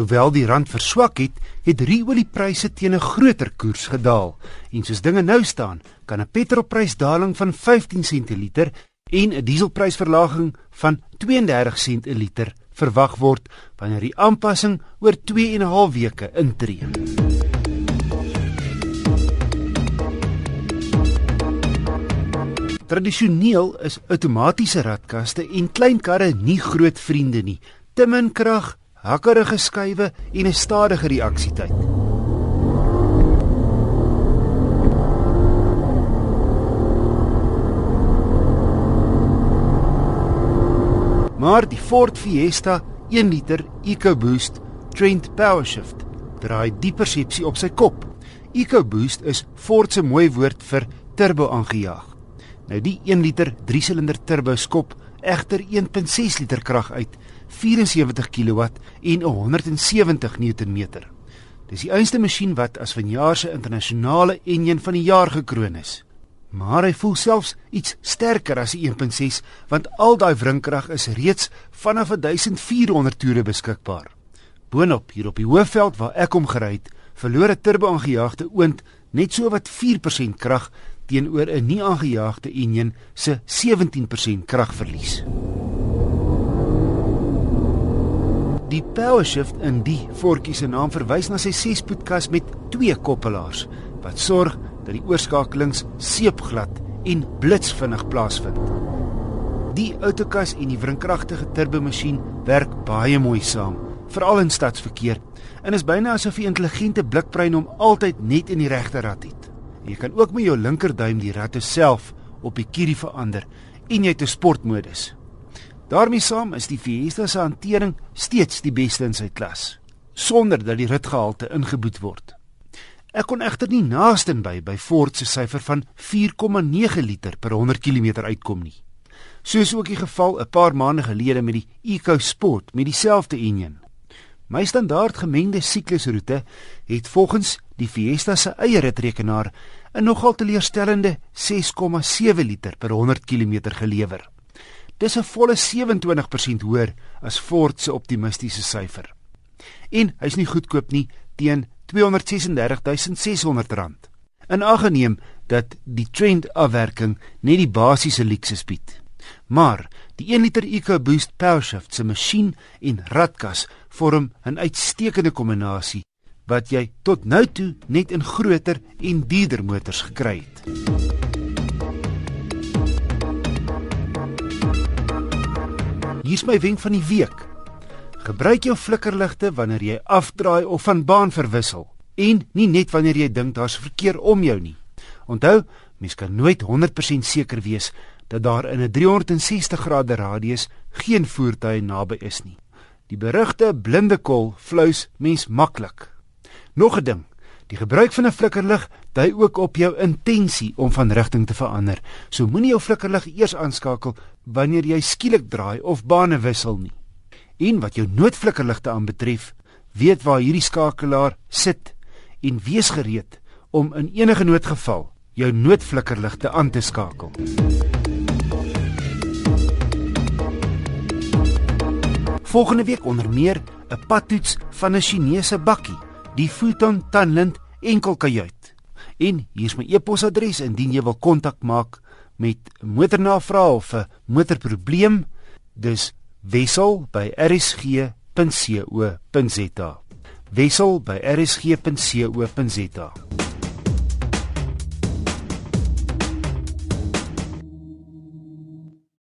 Hoewel die rand verswak het, het ruoliepryse teen 'n groter koers gedaal. En soos dinge nou staan, kan 'n petrolprysdaling van 15 sent per liter en 'n dieselprysverlaging van 32 sent per liter verwag word wanneer die aanpassing oor 2 en 'n half weke intree. Tradisioneel is outomatiese ratkaste en klein karre nie groot vriende nie. Te min krag, hakkerige skuwe en 'n stadige reaksietyd. Maar die Ford Fiesta 1 liter EcoBoost Trent PowerShift draai die persepsie op sy kop. EcoBoost is Ford se mooi woord vir turbo aangejaag. Nou die 1 liter 3-silinder turbo skop egter 1.6 liter krag uit 74 kW en 170 Nm. Dis die einste masjien wat as vanjaar se internasionale enjin van die jaar gekroon is. Maar hy voel selfs iets sterker as die 1.6 want al daai wrinkrag is reeds vanaf 1400 toere beskikbaar. Boonop hier op die hoofveld waar ek hom gery het, verloor 'n turbo-aangejaagde oond net so wat 4% krag teenoor 'n nie aangejaagde enjin se 17% kragverlies. Die PowerShift in die voetjie se naam verwys na sy 6-spoedkas met twee koppelaars wat sorg dat die oorskakelings seepglad en blitsvinnig plaasvind. Die outokas en die wrinkragtige turbomasjien werk baie mooi saam, veral in stadsverkeer, en is byna asof 'n intelligente blikbrein hom altyd net in die regte rad het. Jy kan ook met jou linkerduim die ratte self op die kierie verander en jy het 'n sportmodus. daarmee saam is die Fiesta se hantering steeds die beste in sy klas sonder dat die ritgehalte ingeboet word. Ek kon egter nie naaste by by Ford se syfer van 4,9 liter per 100 km uitkom nie. Soos ook die geval 'n paar maande gelede met die EcoSport met dieselfde enjin. My standaard gemengde siklusroete het volgens die Fiesta se eie ritrekenaar 'n nogal teleurstellende 6,7 liter per 100 km gelewer. Dis 'n volle 27% hoër as Ford se optimistiese syfer. En hy's nie goedkoop nie teen R236600. En aangeneem dat die trend afwerking net die basiese luukse bied. Maar die 1 liter EcoBoost PowerShift se masjien en ratkas vorm 'n uitstekende kombinasie wat jy tot nou toe net in groter en duurder motors gekry het. Hier's my wenk van die week. Gebruik jou flikkerligte wanneer jy afdraai of van baan verwissel en nie net wanneer jy dink daar's verkeer om jou nie. Onthou, mens kan nooit 100% seker wees dat daar in 'n 360 grade radius geen voertuie naby is nie. Die berugte blinde kol flous mens maklik. Nog 'n ding, die gebruik van 'n flikkerlig dui ook op jou intensie om van rigting te verander. So moenie jou flikkerlig eers aanskakel wanneer jy skielik draai of bane wissel nie. En wat jou noodflikkerligte aanbetref, weet waar hierdie skakelaar sit en wees gereed om in enige noodgeval jou noodflikkerligte aan te skakel. Volgende week onder meer 'n padtoets van 'n Chinese bakkie, die Futon Tanlint enkelkajuit. En hier's my e-posadres indien jy wil kontak maak met motornavrae of 'n motorprobleem. Dis wissel@rsg.co.za. wissel@rsg.co.za.